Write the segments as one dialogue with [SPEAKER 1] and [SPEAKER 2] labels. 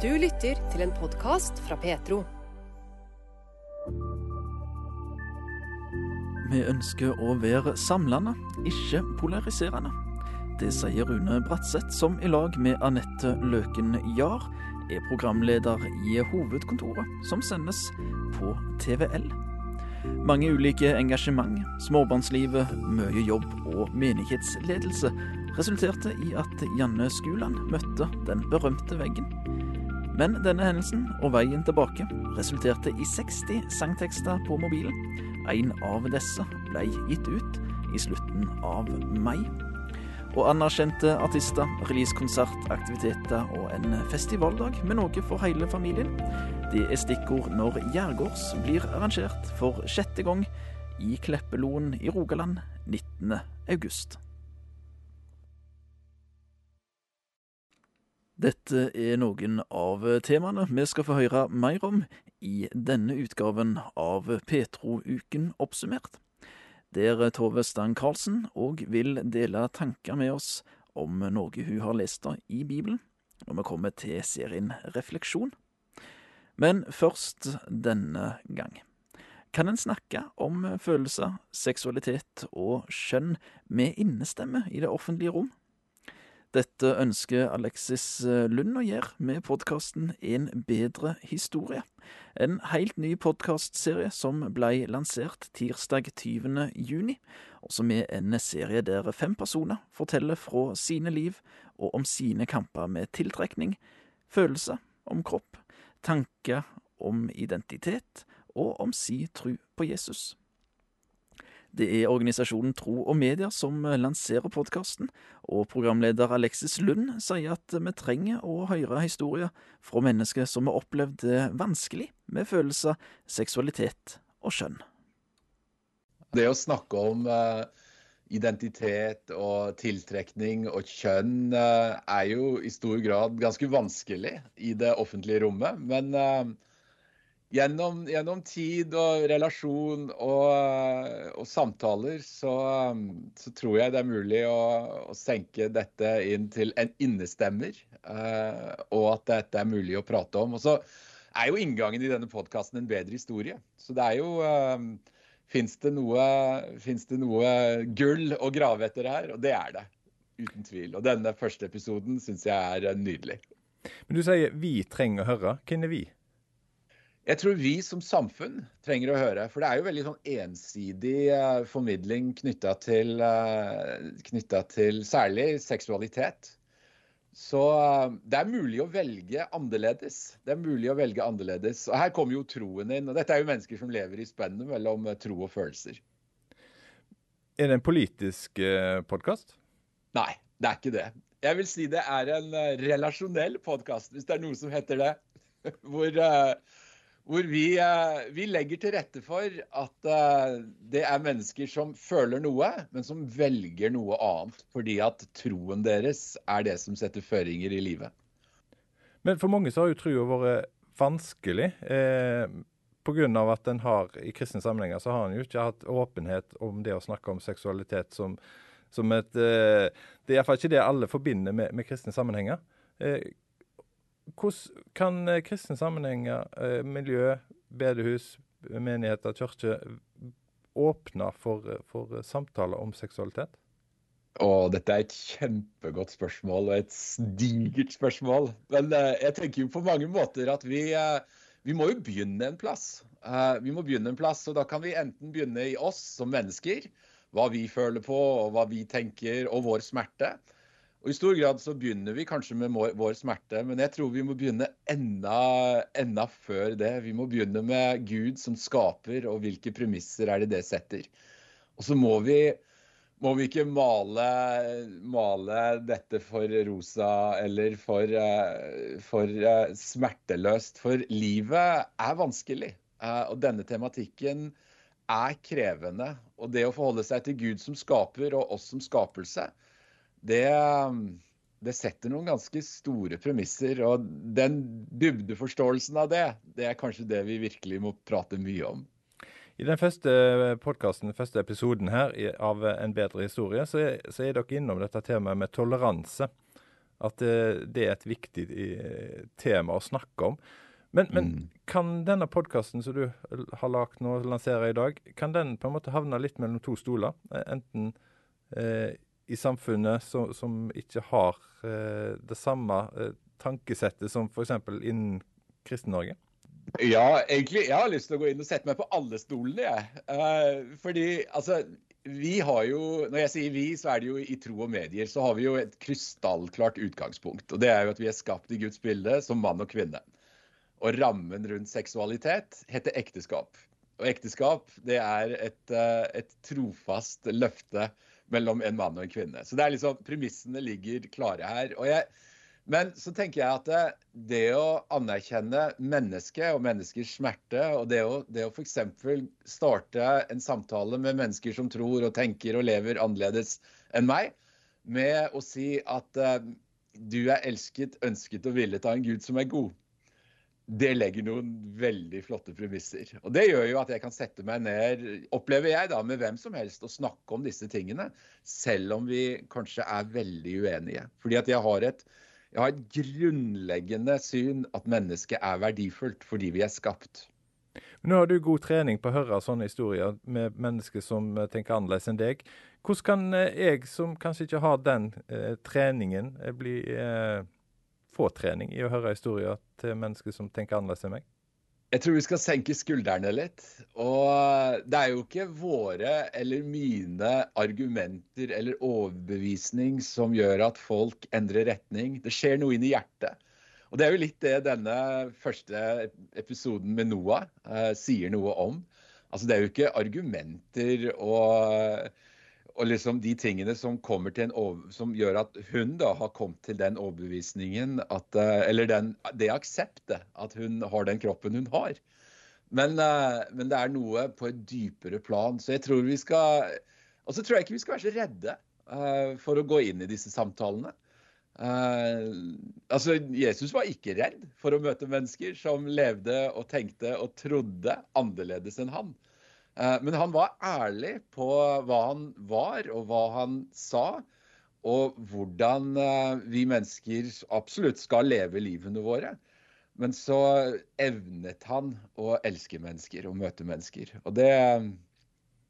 [SPEAKER 1] Du lytter til en podkast fra Petro.
[SPEAKER 2] Vi ønsker å være samlende, ikke polariserende. Det sier Rune Bratseth, som i lag med Anette Løken Jahr er programleder i Hovedkontoret, som sendes på TVL. Mange ulike engasjement, småbarnslivet, mye jobb og menighetsledelse resulterte i at Janne Skuland møtte den berømte veggen. Men denne hendelsen og veien tilbake resulterte i 60 sangtekster på mobilen. En av disse ble gitt ut i slutten av mai. Og anerkjente artister, releasekonsert, aktiviteter og en festivaldag med noe for hele familien. Det er stikkord når Gjærgårds blir arrangert for sjette gang i Kleppeloen i Rogaland 19. august. Dette er noen av temaene vi skal få høre mer om i denne utgaven av Petro-uken oppsummert, der Tove Stang Karlsen òg vil dele tanker med oss om noe hun har lest i Bibelen, når vi kommer til serien Refleksjon. Men først denne gang. Kan en snakke om følelser, seksualitet og skjønn med innestemme i det offentlige rom? Dette ønsker Alexis eh, Lund å gjøre med podkasten En bedre historie. En helt ny podkastserie som ble lansert tirsdag 20. juni, og som er en serie der fem personer forteller fra sine liv og om sine kamper med tiltrekning, følelser om kropp, tanker om identitet og om si tru på Jesus. Det er organisasjonen Tro og Media som lanserer podkasten, og programleder Alexis Lund sier at vi trenger å høre historier fra mennesker som har opplevd det vanskelig med følelser, seksualitet og skjønn.
[SPEAKER 3] Det å snakke om uh, identitet og tiltrekning og kjønn uh, er jo i stor grad ganske vanskelig i det offentlige rommet. Men uh, Gjennom, gjennom, tid og relasjon og, og samtaler så, så, tror jeg det er mulig å, å, senke dette inn til en innestemmer. Uh, og at dette er mulig å prate om. Og så er jo inngangen i denne podkasten en bedre historie. Så det er jo uh, Fins det, det, noe gull å grave etter her? Og det er det. Uten tvil. Og denne første episoden syns jeg er nydelig.
[SPEAKER 4] Men du sier vi trenger å høre. Hvem er vi?
[SPEAKER 3] Jeg tror vi som samfunn trenger å høre. For det er jo veldig sånn ensidig uh, formidling knytta til, uh, til, særlig seksualitet. Så uh, det er mulig å velge annerledes. Det er mulig å velge annerledes. Og her kommer jo troen inn. Og dette er jo mennesker som lever i spennet mellom tro og følelser.
[SPEAKER 4] Er det en politisk uh, podkast?
[SPEAKER 3] Nei, det er ikke det. Jeg vil si det er en relasjonell podkast, hvis det er noe som heter det. Hvor hvor vi, eh, vi, legger til rette for at eh, det er mennesker som føler noe, men som velger noe annet. Fordi at troen deres er det som setter føringer i livet.
[SPEAKER 4] Men for mange så har jo trua vært vanskelig. Eh, Pga. at en har i kristne sammenhenger så har en jo ikke hatt åpenhet om det å snakke om seksualitet som, som et eh, Det er iallfall ikke det alle forbinder med, med kristne sammenhenger. Eh, hvordan kan eh, kristne sammenhenger, eh, miljø, bedehus, menigheter, kirke åpne for, for samtaler om seksualitet?
[SPEAKER 3] Å, dette er et kjempegodt spørsmål og et digert spørsmål. Men jeg tenker jo på mange måter at vi, vi må jo begynne en plass. Vi må begynne en plass, og da kan vi enten begynne i oss som mennesker. Hva vi føler på, og hva vi tenker, og vår smerte. Og I stor grad så begynner vi kanskje med vår smerte, men jeg tror vi må begynne enda, enda, før det. Vi må begynne med Gud som skaper, og hvilke premisser er det det setter. Og så må vi, må vi ikke male, male, dette for rosa eller for, eh, for eh, smerteløst, for livet er vanskelig. Eh, og denne tematikken er krevende. Og det å forholde seg til Gud som skaper, og oss som skapelse, det, det, setter noen ganske store premisser. Og den dybdeforståelsen av det, det er kanskje det vi virkelig må prate mye om.
[SPEAKER 4] I den første podkasten, første episoden her av En bedre historie, så er, så er dere innom dette temaet med toleranse. At det, det er et viktig eh, tema å snakke om. Men, men
[SPEAKER 3] Mm.
[SPEAKER 4] kan denne podkasten som du har lagd nå, lanserer i dag, kan den på en måte havne litt mellom to stoler? Eh, Enten eh, i samfunnet som, som ikke har eh, det samme eh, tankesettet som f.eks. innen Kristen-Norge?
[SPEAKER 3] Ja, egentlig. Jeg har lyst til å gå inn og sette meg på alle stolene, jeg. Eh, fordi altså vi har jo, Når jeg sier vi, så er det jo i tro og medier. Så har vi jo et krystallklart utgangspunkt. Og det er jo at vi er skapt i Guds bilde som mann og kvinne. Og rammen rundt seksualitet heter ekteskap. Og ekteskap det er et, eh, et trofast løfte mellom en mann og en kvinne. Så det er liksom, premissene ligger klare her. Jeg, men så tenker jeg at det, det å anerkjenne mennesket og menneskers smerte, og det å, det å f.eks. starte en samtale med mennesker som tror og tenker og lever annerledes enn meg, med å si at uh, du er elsket, ønsket og villet av en Gud som er god. Det legger noen veldig flotte premisser. Og det gjør jo at jeg kan sette meg ned, opplever jeg da, med hvem som helst og snakke om disse tingene, selv om vi kanskje er veldig uenige. Fordi at jeg har et, jeg har et grunnleggende syn at mennesket er verdifullt fordi vi er skapt.
[SPEAKER 4] Nå har du god trening på å høre sånne historier med mennesker som eh, tenker annerledes enn deg. Hvordan kan eh, jeg, som kanskje ikke har den eh, treningen, eh, bli, eh, få trening i å høre historier til mennesker som tenker annerledes enn meg?
[SPEAKER 3] Jeg tror vi skal senke skuldrene litt. Og det er jo ikke våre eller mine argumenter eller overbevisning som gjør at folk endrer retning. Det skjer noe inni hjertet. Og det er jo litt det denne første episoden med Noah eh, sier noe om. Altså det er jo ikke argumenter og, og liksom de tingene som, over, som gjør at hun da har kommet til den overbevisningen at, eh, Eller den, det akseptet at hun har den kroppen hun har. Men, eh, men det er noe på et dypere plan. Så jeg tror vi skal Og så tror jeg ikke vi skal være så redde eh, for å gå inn i disse samtalene. Altså, Jesus var ikke redd for å møte mennesker som levde og tenkte og trodde annerledes enn han. Eh, men han var ærlig på hva han var og hva han sa, og hvordan eh, vi mennesker absolutt skal leve livene våre. Men så evnet han å elske mennesker og møte mennesker. Og det,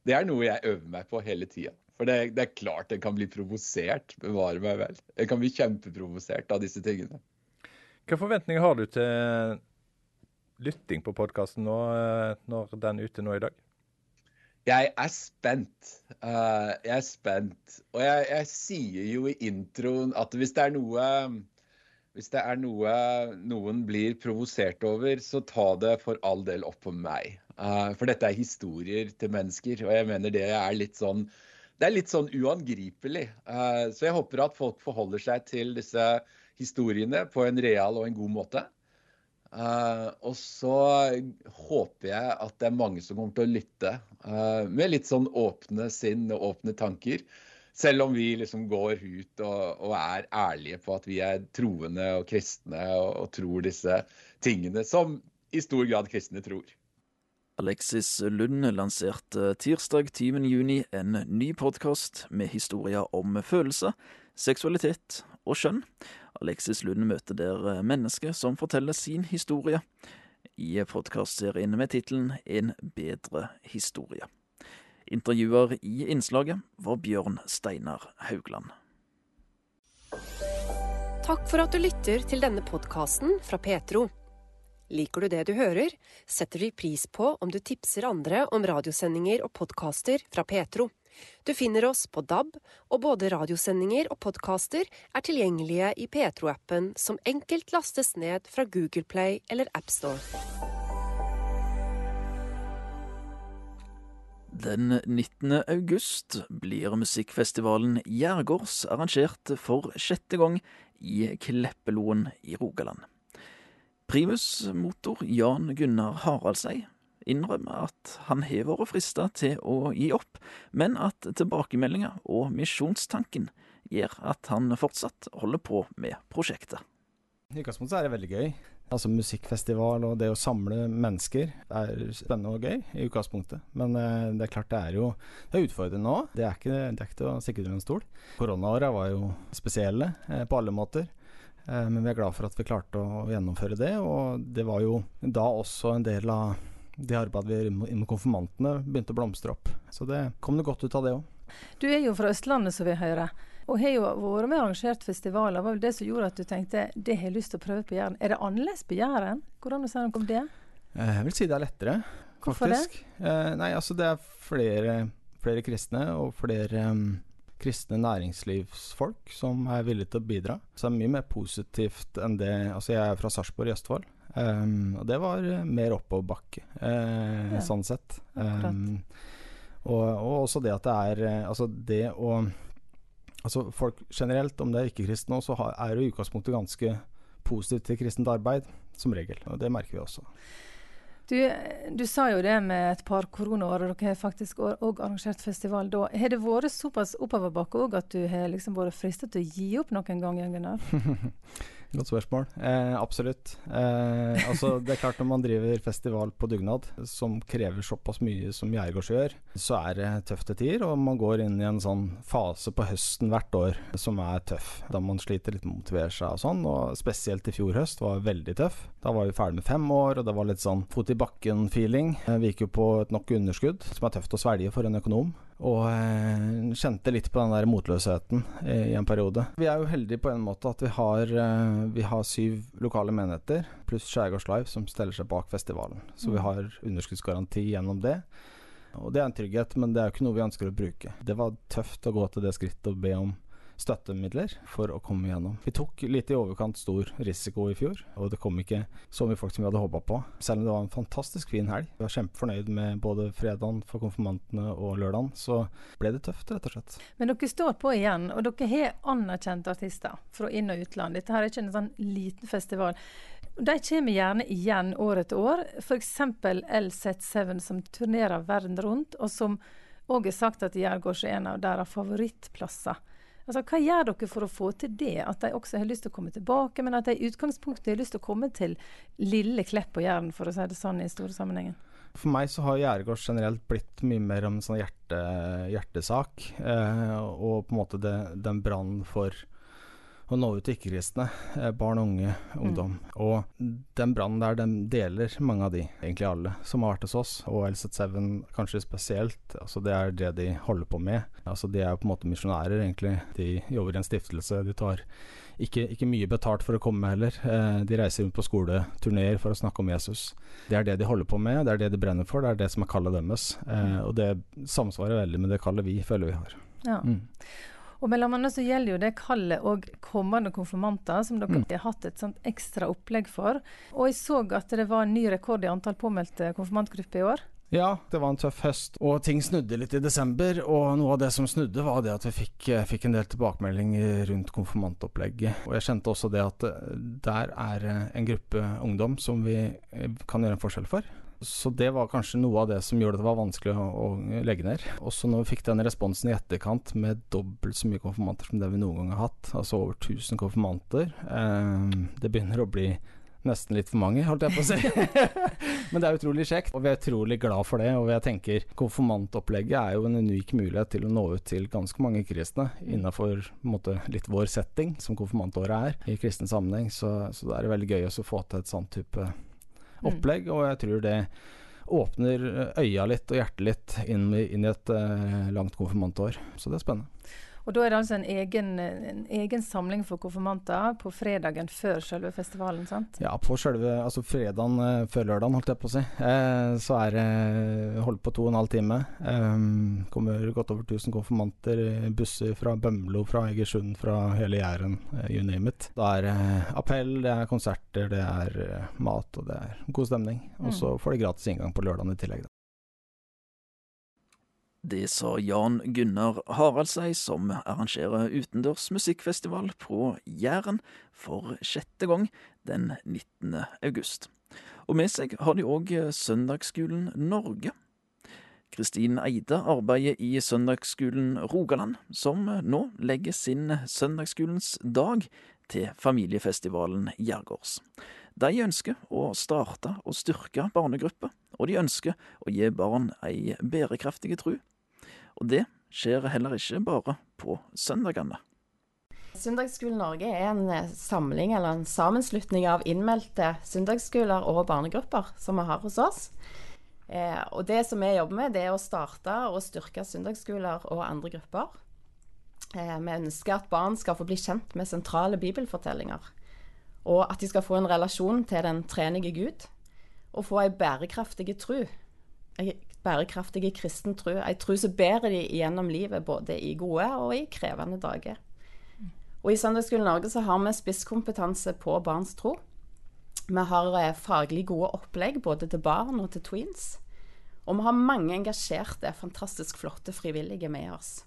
[SPEAKER 3] det er noe jeg øver meg på hele tida. For det, det, er klart en kan bli provosert, bevare meg vel. En kan bli kjempeprovosert av disse tingene.
[SPEAKER 4] Hvilke forventninger har du til lytting på podkasten nå, når den er ute nå i dag?
[SPEAKER 3] Jeg er spent. Uh, jeg er spent. Og jeg, jeg, sier jo i introen at hvis det er noe hvis det er noe noen blir provosert over, så ta det for all del opp på meg. Uh, for dette er historier til mennesker, og jeg mener det er litt sånn det er litt sånn uangripelig. Uh, så jeg håper at folk forholder seg til disse historiene på en real og en god måte. Og så håper jeg at det er mange som kommer til å lytte med litt sånn åpne sinn og åpne tanker. Selv om vi liksom går ut og, og er ærlige på at vi er troende og kristne og, og tror disse tingene som i stor grad kristne tror.
[SPEAKER 2] Alexis Lund lanserte tirsdag 20. juni en ny podkast med historier om følelser, seksualitet og skjønn. Alexis Lund møter der mennesker som forteller sin historie i podkastserien med tittelen En bedre historie. Intervjuer i innslaget var Bjørn Steinar Haugland.
[SPEAKER 1] Takk for at du lytter til denne podkasten fra Petro. Liker du det du hører, setter vi pris på om du tipser andre om radiosendinger og podkaster fra Petro. Du finner oss på DAB, og både radiosendinger og podkaster er tilgjengelige i Petro-appen, som enkelt lastes ned fra Google Play eller AppStore.
[SPEAKER 2] Den 19. august blir musikkfestivalen Gjergårds arrangert for sjette gang i Kleppeloen i Rogaland. Primus-motor Jan Gunnar Haraldseid innrømmer at han har vært frista til å gi opp, men at tilbakemeldinger og misjonstanken gjør at han fortsatt holder på med prosjektet.
[SPEAKER 5] I utgangspunktet er det veldig gøy. Altså Musikkfestival og det å samle mennesker er spennende og gøy i utgangspunktet. Men eh, det er klart det er jo det er utfordrende nå. Det er ikke til å stikke under en stol. Koronaåra var jo spesielle eh, på alle måter. Eh, men vi er glad for at vi klarte å gjennomføre det, og det var jo da også en del av det arbeidet vi gjør med konfirmantene begynte å blomstre opp. Så det kom det godt ut av det òg.
[SPEAKER 6] Du er jo fra Østlandet, som vi hører. Og har jo vært med og arrangert festivaler. Hva var det som gjorde at du tenkte det har jeg lyst til å prøve på Jæren? Er det annerledes på Jæren? Hvordan sier noe om det?
[SPEAKER 5] Eh, jeg vil si det er lettere,
[SPEAKER 6] Hvorfor
[SPEAKER 5] faktisk. det? Eh, nei, altså det er flere, flere kristne og flere um, kristne næringslivsfolk som er villige til å bidra. Så det er mye mer positivt enn det Altså jeg er fra Sarpsborg i Østfold. Um, og det var uh, mer oppoverbakke, uh, ja. sånn sett. Um, og, og, også det at det er uh, Altså det å Altså folk generelt, om det er ikke-kristne så er det i utgangspunktet ganske positivt til kristent arbeid, som regel. Og det merker vi også.
[SPEAKER 6] Du, du, sa jo det med et par koronaår, og dere har faktisk òg arrangert festival da. Har det vært såpass oppoverbakke òg at du har liksom vært fristet til å gi opp noen gang, Gunnar?
[SPEAKER 5] Godt spørsmål. Eh, absolutt. Eh, altså, det er klart Når man driver festival på dugnad, som krever såpass mye som Geirgårds gjør, så er det tøfte tider. Og man går inn i en sånn fase på høsten hvert år som er tøff. Da man sliter litt med å motivere seg og sånn. Og spesielt i fjor høst var veldig tøff. Da var vi ferdig med fem år, og det var litt sånn fot i bakken-feeling. Eh, vi gikk jo på et nok underskudd, som er tøft å svelge for en økonom. Og eh, kjente litt på den der motløsheten i, en periode. Vi er jo heldige på en måte at vi har, eh, vi har syv lokale menigheter pluss Skjærgårds Live som steller seg bak festivalen. Så vi mm. har underskuddsgaranti gjennom det. Og det er en trygghet, men det er jo ikke noe vi ønsker å bruke. Det var tøft å gå til det skrittet og be om støttemidler for å komme gjennom. Vi tok litt i overkant stor risiko i fjor, og det kom ikke så mye folk som vi hadde håpa på. Selv om det var en fantastisk fin helg. Vi var kjempefornøyd med både fredagen for konfirmantene og lørdagen. Så ble det tøft, rett og slett.
[SPEAKER 6] Men dere står på igjen, og dere har anerkjente artister fra inn- og utland. Dette her er ikke en sånn liten festival. De kommer gjerne igjen år etter år. F.eks. LZ7 som turnerer verden rundt, og som òg har sagt at Gjærgård er en av deres favorittplasser. Altså, hva gjør dere for å få til det? At de også har lyst til å komme tilbake, men at de i utgangspunktet har lyst til å komme til lille Klepp på Jæren, for å si det sånn i store sammenhengen?
[SPEAKER 5] For meg så har Gjerdegård generelt blitt mye mer om sånn hjerte, hjertesak. Eh, og på en måte det, den brannen for å nå ut til ikke-kristne. Eh, barn, unge, ungdom. Mm. Og den brannen der, den deler mange av de, egentlig alle, som har vært hos oss. Og LZ7 kanskje spesielt. Altså det er det de holder på med. Altså De er jo på en måte misjonærer, egentlig. De jobber i en stiftelse. De tar ikke, ikke, mye betalt for å komme heller. Eh, de reiser rundt på skoleturneer for å snakke om Jesus. Det er det de holder på med, det er det de brenner for, det er det som er kallet deres. Mm. og det samsvarer veldig med det kallet vi føler vi har.
[SPEAKER 6] Ja. Mm. Og mellom annet så gjelder jo det kallet og kommende konfirmanter, som dere mm. har hatt et sånt ekstra opplegg for. Og jeg så at det var en ny rekord i antall påmeldte konfirmantgrupper i år.
[SPEAKER 5] Ja, det var en tøff høst, og ting snudde litt i desember. Og noe av det som snudde, var det at vi fikk, eh, fikk en del tilbakemeldinger rundt konfirmantopplegget. Og jeg kjente også det at eh, der er eh, en gruppe ungdom som vi kan gjøre en forskjell for. Så det var kanskje noe av det som gjorde det var vanskelig å, å legge ned. Også når vi fikk den responsen i etterkant med dobbelt så mye konfirmanter som det vi noen gang har hatt, altså over 1000 konfirmanter, eh, det begynner å bli nesten litt for mange, holdt jeg på å si. Men det er utrolig kjekt, og vi er utrolig glad for det. Og jeg tenker konfirmantopplegget er jo en unik mulighet til å nå ut til ganske mange kristne innenfor litt vår setting, som konfirmantåret er i kristen sammenheng. Så, så det er veldig gøy å få til et sånt type Mm. og jeg tror det åpner øya litt og hjertet litt inn, inn i et uh, langt konfirmantår. Så det er spennende.
[SPEAKER 6] Og da er det altså en egen, en egen samling for konfirmanter på fredagen før selve festivalen, sant?
[SPEAKER 5] Ja, på selve altså fredagen uh, før lørdagen, holdt jeg på å si. Eh, så er det uh, holdt på to og en halv time. Um, kommer godt over 1000 konfirmanter, busser fra Bømlo, fra Egersund, fra hele Jæren, you name it. Da er det appell, det er konserter, det er mat og det er god stemning. Og så mm. får de gratis inngang på lørdagen i tillegg.
[SPEAKER 2] Det sa Jan Gunnar Haraldseid, som arrangerer utendørs musikkfestival på Jæren for sjette gang den 19. august. Og med seg har de òg Søndagsskolen Norge. Kristin Eide arbeider i Søndagsskolen Rogaland, som nå legger sin Søndagsskolens dag til familiefestivalen Gjergårds. De ønsker å starte og styrke barnegrupper, og de ønsker å gi barn ei bærekraftig tru og det skjer heller ikke bare på søndagene.
[SPEAKER 7] Søndagsskolen Norge er en eh, samling eller en sammenslutning av innmeldte søndagsskoler og barnegrupper som vi har hos oss. Eh, og det som vi jobber med, det er å starte og styrke søndagsskoler og andre grupper. Eh, vi ønsker at barn skal få bli kjent med sentrale bibelfortellinger. Og at de skal få en relasjon til den trenige Gud. Og få ei bærekraftig tru. Ei bærekraftig kristen tro. Ei tro som bærer de gjennom livet, både i gode og i krevende dager. Og I Søndagsskolen Norge så har vi spisskompetanse på barns tro. Vi har eh, faglig gode opplegg både til barn og til tweens. Og vi har mange engasjerte, fantastisk flotte frivillige med oss.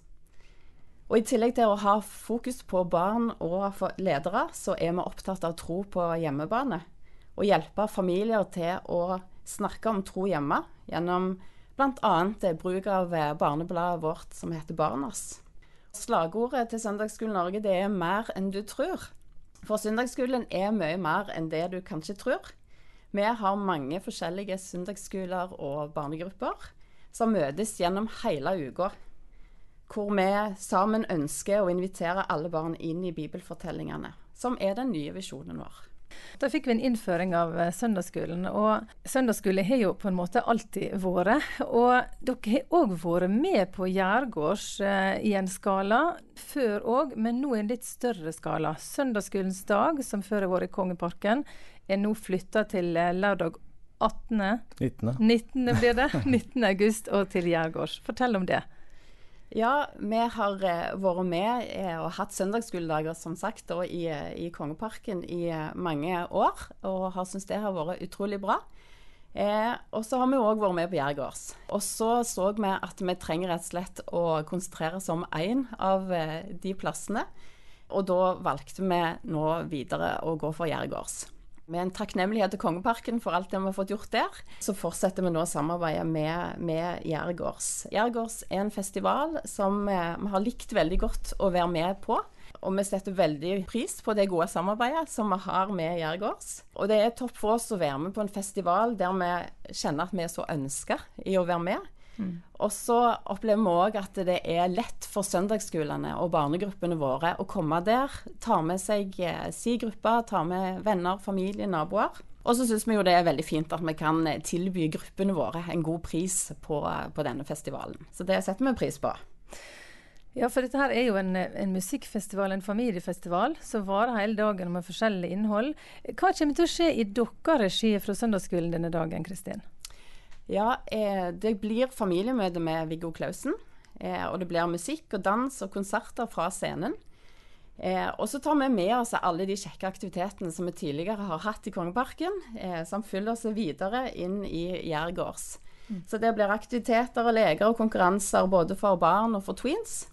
[SPEAKER 7] Og I tillegg til å ha fokus på barn og ledere, så er vi opptatt av tro på hjemmebane. Og hjelpe familier til å snakke om tro hjemme gjennom bl.a. bruk av eh, barnebladet vårt som heter Barnas. Slagordet til Søndagsskolen Norge det er 'mer enn du tror'. For søndagsskolen er mye mer enn det du kanskje tror. Vi har mange forskjellige søndagsskoler og barnegrupper som møtes gjennom hele uka. Hvor vi sammen ønsker å invitere alle barn inn i bibelfortellingene, som er den nye visjonen vår.
[SPEAKER 6] Da fikk vi en innføring av eh, søndagsskolen. Og søndagsskole har jo på en måte alltid vært. Og dere har òg vært med på Gjærgårds eh, i en skala før òg, men nå i en litt større skala. Søndagsskolens dag, som før har vært i Kongeparken, er nå flytta til eh, lørdag 18.
[SPEAKER 5] 19.
[SPEAKER 6] 19. blir det. 19. august og til Gjærgårds. Fortell om det.
[SPEAKER 7] Ja, vi har uh, vært med uh, og hatt søndagsskoledager som sagt da, i, uh, i, Kongeparken i mange år, og har syntes det har vært utrolig bra. og så har vi òg vært med på Jærgårds. Og så så vi at vi trenger rett og slett å konsentrere oss om én av de plassene. Og da valgte vi nå videre å gå for Jærgårds. Med en takknemlighet til Kongeparken for alt det vi har fått gjort der, så fortsetter vi nå samarbeidet med, med Jærgårds. Jærgårds er en festival som eh, vi har likt veldig godt å være med på. Og vi setter veldig pris på det gode samarbeidet som vi har med Jærgårds. Og det er topp for oss å være med på en festival der vi kjenner at vi er så ønska i å være med. Og så opplever vi òg at det er lett for søndagsskolene og barnegruppene våre å komme der, ta med seg eh, si gruppe, ta med venner, familie, naboer. Og så syns vi jo det er veldig fint at vi kan eh, tilby gruppene våre en god pris på, på denne festivalen. Så det setter vi pris på.
[SPEAKER 6] Ja, for dette her er jo en, en musikkfestival, en familiefestival, som varer hele dagen med forskjellig innhold. Hva kommer til å skje i deres regi fra søndagsskolen denne dagen, Kristin?
[SPEAKER 7] Ja, eh, det blir familiemøte med Viggo Klausen. Eh, og det blir musikk og dans og konserter fra scenen. Eh, og så tar vi med oss alle de kjekke aktivitetene som vi tidligere har hatt i Kongeparken, eh, som følger oss videre inn i Jærgårds. Mm. Så det blir aktiviteter og leker og konkurranser både for barn og for tweens.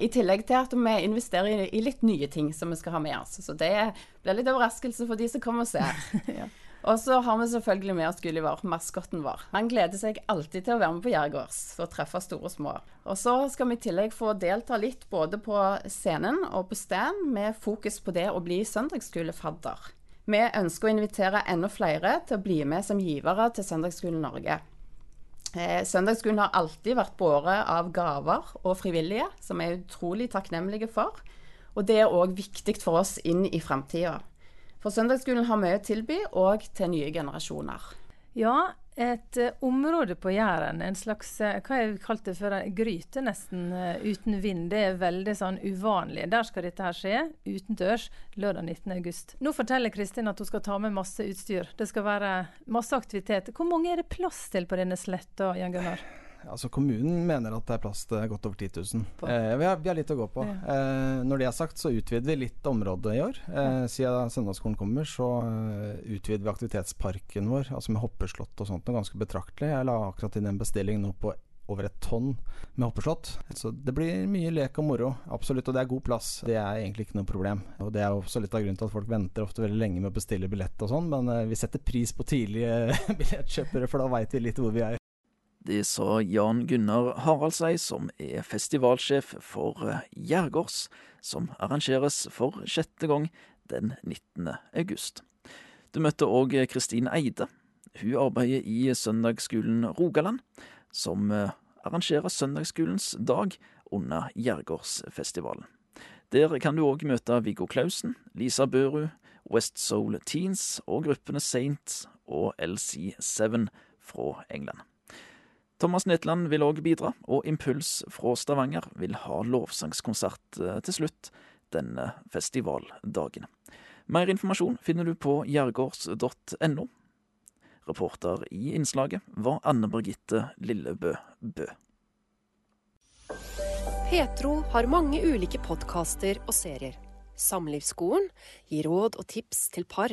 [SPEAKER 7] I tillegg til at vi investerer i, i litt nye ting som vi skal ha med oss. Så det blir litt overraskelse for de som kommer og ser. ja. Og så har vi selvfølgelig med oss Gulliver, maskotten vår. Han gleder seg alltid til å være med på Jærgårds og treffe store og små. Og så skal vi i tillegg få delta litt både på scenen og på stand, med fokus på det å bli søndagsskolefadder. Vi ønsker å invitere enda flere til å bli med som givere til Søndagsskolen Norge. Eh, søndagsskolen har alltid vært båret av gaver og frivillige, som vi er utrolig takknemlige for. Og det er òg viktig for oss inn i framtida. For søndagsskolen har mye å tilby, òg til nye generasjoner.
[SPEAKER 6] Ja, et uh, område på Jæren, en slags uh, hva jeg kalte det en gryte, nesten uh, uten vind. Det er veldig sånn uvanlig. Der skal dette her skje, utendørs, lørdag 19.8. Nå forteller Kristin at hun skal ta med masse utstyr. Det skal være masse aktivitet. Hvor mange er det plass til på denne sletta, Jan Gunnar?
[SPEAKER 5] Altså Kommunen mener at det er plass til godt over 10 000. Eh, vi, har, vi, har, litt å gå på. Ja. Eh, når det er sagt, så utvider vi litt området i år. Eh, siden søndagsskolen kommer, så uh, utvider vi aktivitetsparken vår, altså med hoppeslott og sånt, noe ganske betraktelig. Jeg la akkurat inn en bestilling nå på over et tonn med hoppeslott. Så det blir mye lek og moro, absolutt. Og det er god plass. Det er egentlig ikke noe problem. Og det er også litt av grunnen til at folk venter ofte veldig lenge med å bestille billett og sånn, men uh, vi setter pris på tidlige billettkjøpere, for da veit vi litt hvor vi er.
[SPEAKER 2] Det sa Jan Gunnar Haraldseid, som er festivalsjef for Gjergårds, eh, som arrangeres for sjette gang den 19. august. Du møtte òg Kristin Eide. Hun arbeider i Søndagsskolen Rogaland, som eh, arrangerer Søndagsskolens dag under Gjergårdsfestivalen. Der kan du òg møte Viggo Clausen, Lisa Børud, West Soul Teens og gruppene Saint og LC7 fra England. Thomas Netland vil òg bidra, og Impuls fra Stavanger vil ha lovsangskonsert eh, til slutt denne festivaldagen. Mer informasjon finner du på gjergårds.no. Reporter i innslaget var Anne Birgitte Lillebø Bø.
[SPEAKER 1] Petro har mange ulike podkaster og serier. Samlivsskolen gir råd og tips til par.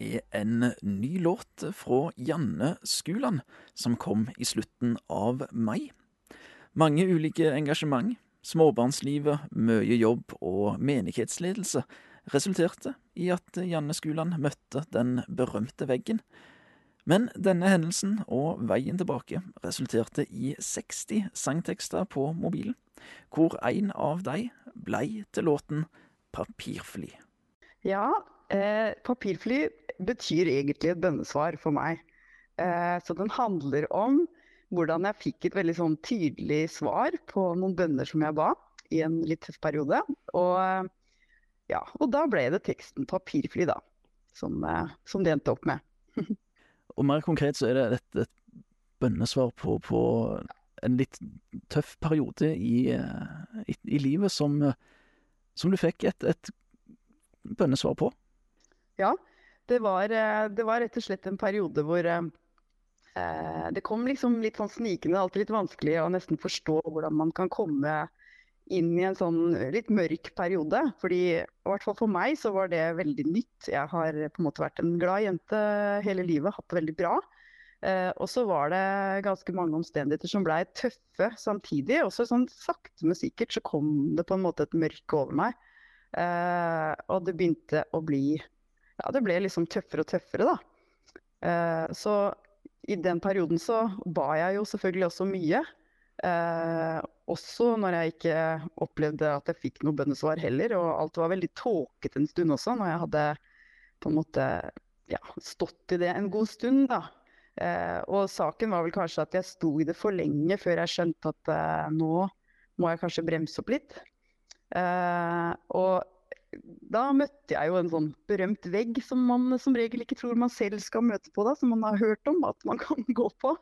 [SPEAKER 2] er en ny låt fra Janne Skuland, som kom i slutten av mai. Mange ulike engasjement, småbarnslivet, mye jobb og menighetsledelse resulterte i at Janne Skuland møtte den berømte veggen. Men denne hendelsen og veien tilbake resulterte i 60 sangtekster på mobilen, hvor en av de blei til låten Papirfly.
[SPEAKER 8] Ja, eh, papirfly betyr egentlig et bønnesvar for meg. Eh, så den handler om hvordan jeg fikk et veldig sånn tydelig svar på noen bønner som jeg ba i en litt tøff periode. Og, ja, og da ble det teksten 'Papirfly', da, som, eh, som det endte opp med.
[SPEAKER 2] Og mer konkret så er det et, et bønnesvar på, på, en litt tøff periode i, eh, i, i livet som, som, du fikk et, et bønnesvar på.
[SPEAKER 8] Ja, det var, eh, det var, rett og slett en periode hvor eh, det kom liksom litt sånn snikende, alltid litt vanskelig å nesten forstå hvordan man kan komme inn i en sånn litt mørk periode. Fordi i hvert fall for meg så var det veldig nytt. Jeg har på en måte vært en glad jente hele livet, hatt det veldig bra. Eh, og så var det ganske mange omstendigheter som blei tøffe samtidig. Også sånn sakte, men sikkert så kom det på en måte et mørke over meg. Eh, og det begynte å bli ja, det ble liksom tøffere og tøffere, da. Eh, så i den perioden så ba jeg jo selvfølgelig også mye. Eh, også når jeg ikke opplevde at jeg fikk noe bønnesvar heller. Og alt var veldig tåkete en stund også, når jeg hadde på en måte ja, stått i det en god stund, da. Eh, og saken var vel kanskje at jeg sto i det for lenge før jeg skjønte at eh, nå må jeg kanskje bremse opp litt. Eh, og da møtte jeg jo en sånn berømt vegg som man som regel ikke tror man selv skal møte på, da, som man har hørt om at man kan gå på.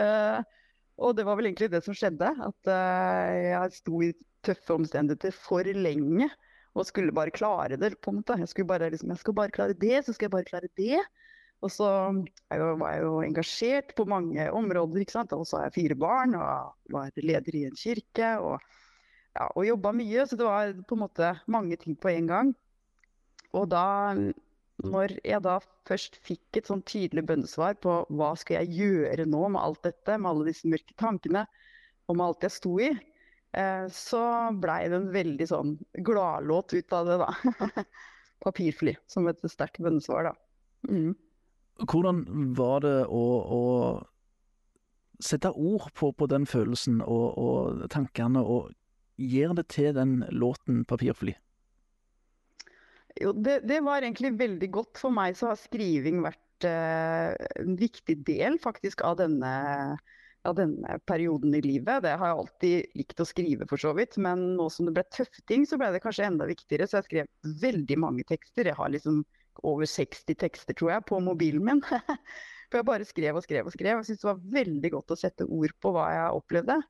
[SPEAKER 8] uh, og det var vel egentlig det som skjedde. At uh, jeg sto i tøffe omstendigheter for lenge og skulle bare klare det. på en måte. Jeg skulle bare, liksom, jeg skal bare klare det, så skal jeg bare klare det. Og så var jeg jo engasjert på mange områder. ikke sant? Og så har jeg fire barn og var leder i en kirke. og ja, og jobba mye, så det var på en måte mange ting på en gang. Og da, når jeg da først fikk et sånn tydelig bønnesvar på hva skal jeg gjøre nå med alt dette, med alle disse mørke tankene, og med alt jeg sto i, eh, så blei det en veldig sånn gladlåt ut av det, da. Papirfly, som et sterkt bønnesvar, da. Mm.
[SPEAKER 2] Hvordan var det å, å sette ord på, på den følelsen og, og tankene, og gir det til den låten 'Papirfly'?
[SPEAKER 8] Jo, det, det, var egentlig veldig godt. For meg så har skriving vært eh, en viktig del faktisk av denne, av denne, perioden i livet. Det har jeg alltid likt å skrive for så vidt, men nå som det ble tøfting, så ble det kanskje enda viktigere. Så jeg skrev veldig mange tekster. Jeg har liksom over 60 tekster, tror jeg, på mobilen min. for jeg bare skrev og skrev og skrev. Jeg syntes det var veldig godt å sette ord på hva jeg opplevde.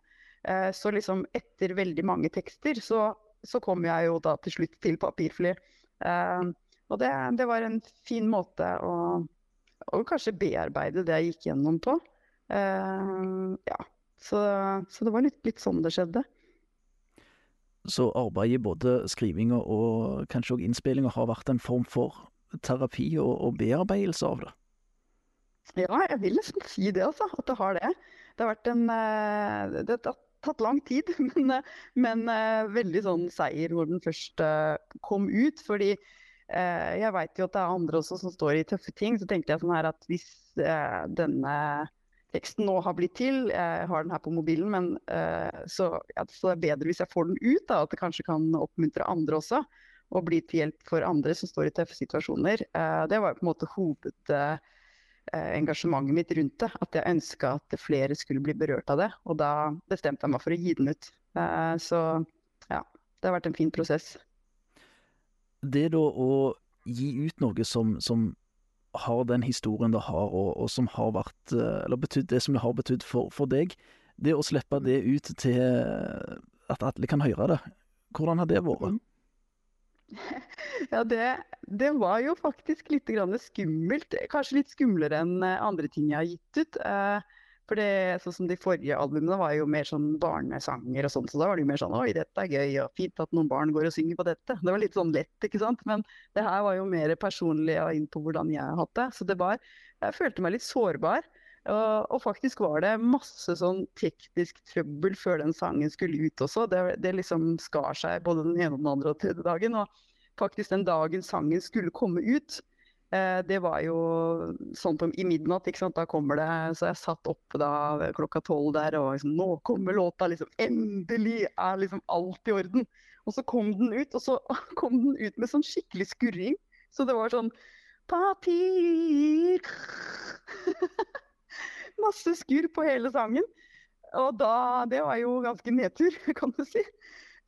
[SPEAKER 8] Eh, så liksom etter veldig mange tekster, så, så kom jeg jo da til slutt til papirfly. Eh, og det, det var en fin måte å, å, kanskje bearbeide det jeg gikk gjennom på. Eh, ja, så, så, det var litt, litt sånn det skjedde.
[SPEAKER 2] Så arbeidet, både skrivinga og kanskje òg innspillinga, har vært en form for terapi og, og bearbeidelse av det?
[SPEAKER 8] Ja, jeg vil nesten si det, altså. At det har det. Det har vært en det, tatt lang tid, men, men uh, veldig sånn seier hvor den først uh, kom ut. Fordi Eh, jeg veit jo at det er andre også som står i tøffe ting. Så tenkte jeg sånn her at hvis eh, denne teksten nå har blitt til, jeg har den her på mobilen, men eh, så, ja, så det er bedre hvis jeg får den ut. Da, at det kanskje kan oppmuntre andre også. Og bli til hjelp for andre som står i tøffe situasjoner. Eh, det var på en måte hovedengasjementet mitt rundt det. At jeg ønska at flere skulle bli berørt av det. Og da bestemte jeg meg for å gi den ut. Eh, så ja, det har vært en fin prosess
[SPEAKER 2] det da å gi ut noe som, som har den historien det har, og, og, som har vært eh, Eller betydd det som det har betydd for, for, deg. Det å slippe det ut til at alle kan høre det, hvordan har det vært?
[SPEAKER 8] Ja, det, det var jo faktisk litt skummelt. Kanskje litt skumlere enn andre ting jeg har gitt ut. Eh, for det, sånn som De forrige albumene var jo mer sånn barnesanger og sånn, så da var det jo mer sånn Oi, dette er gøy, og fint at noen barn går og synger på dette. Det var litt sånn lett, ikke sant. Men det her var jo mer personlig og inn på hvordan jeg har hatt det. Så det var Jeg følte meg litt sårbar. Og, og, faktisk var det masse sånn teknisk trøbbel før den sangen skulle ut også. Det, det liksom skar seg både den ene og den andre og tredje dagen. Og faktisk den dagen sangen skulle komme ut, Eh, det var jo sånn på, i midnatt, ikke sant. Da kommer det Så jeg satt oppe da klokka tolv der og liksom Nå kommer låta, liksom. Endelig er liksom alt i orden. Og så kom den ut, og så kom den ut med sånn skikkelig skurring. Så det var sånn Papir Masse skurr på hele sangen. Og da Det var jo ganske nedtur, kan du si.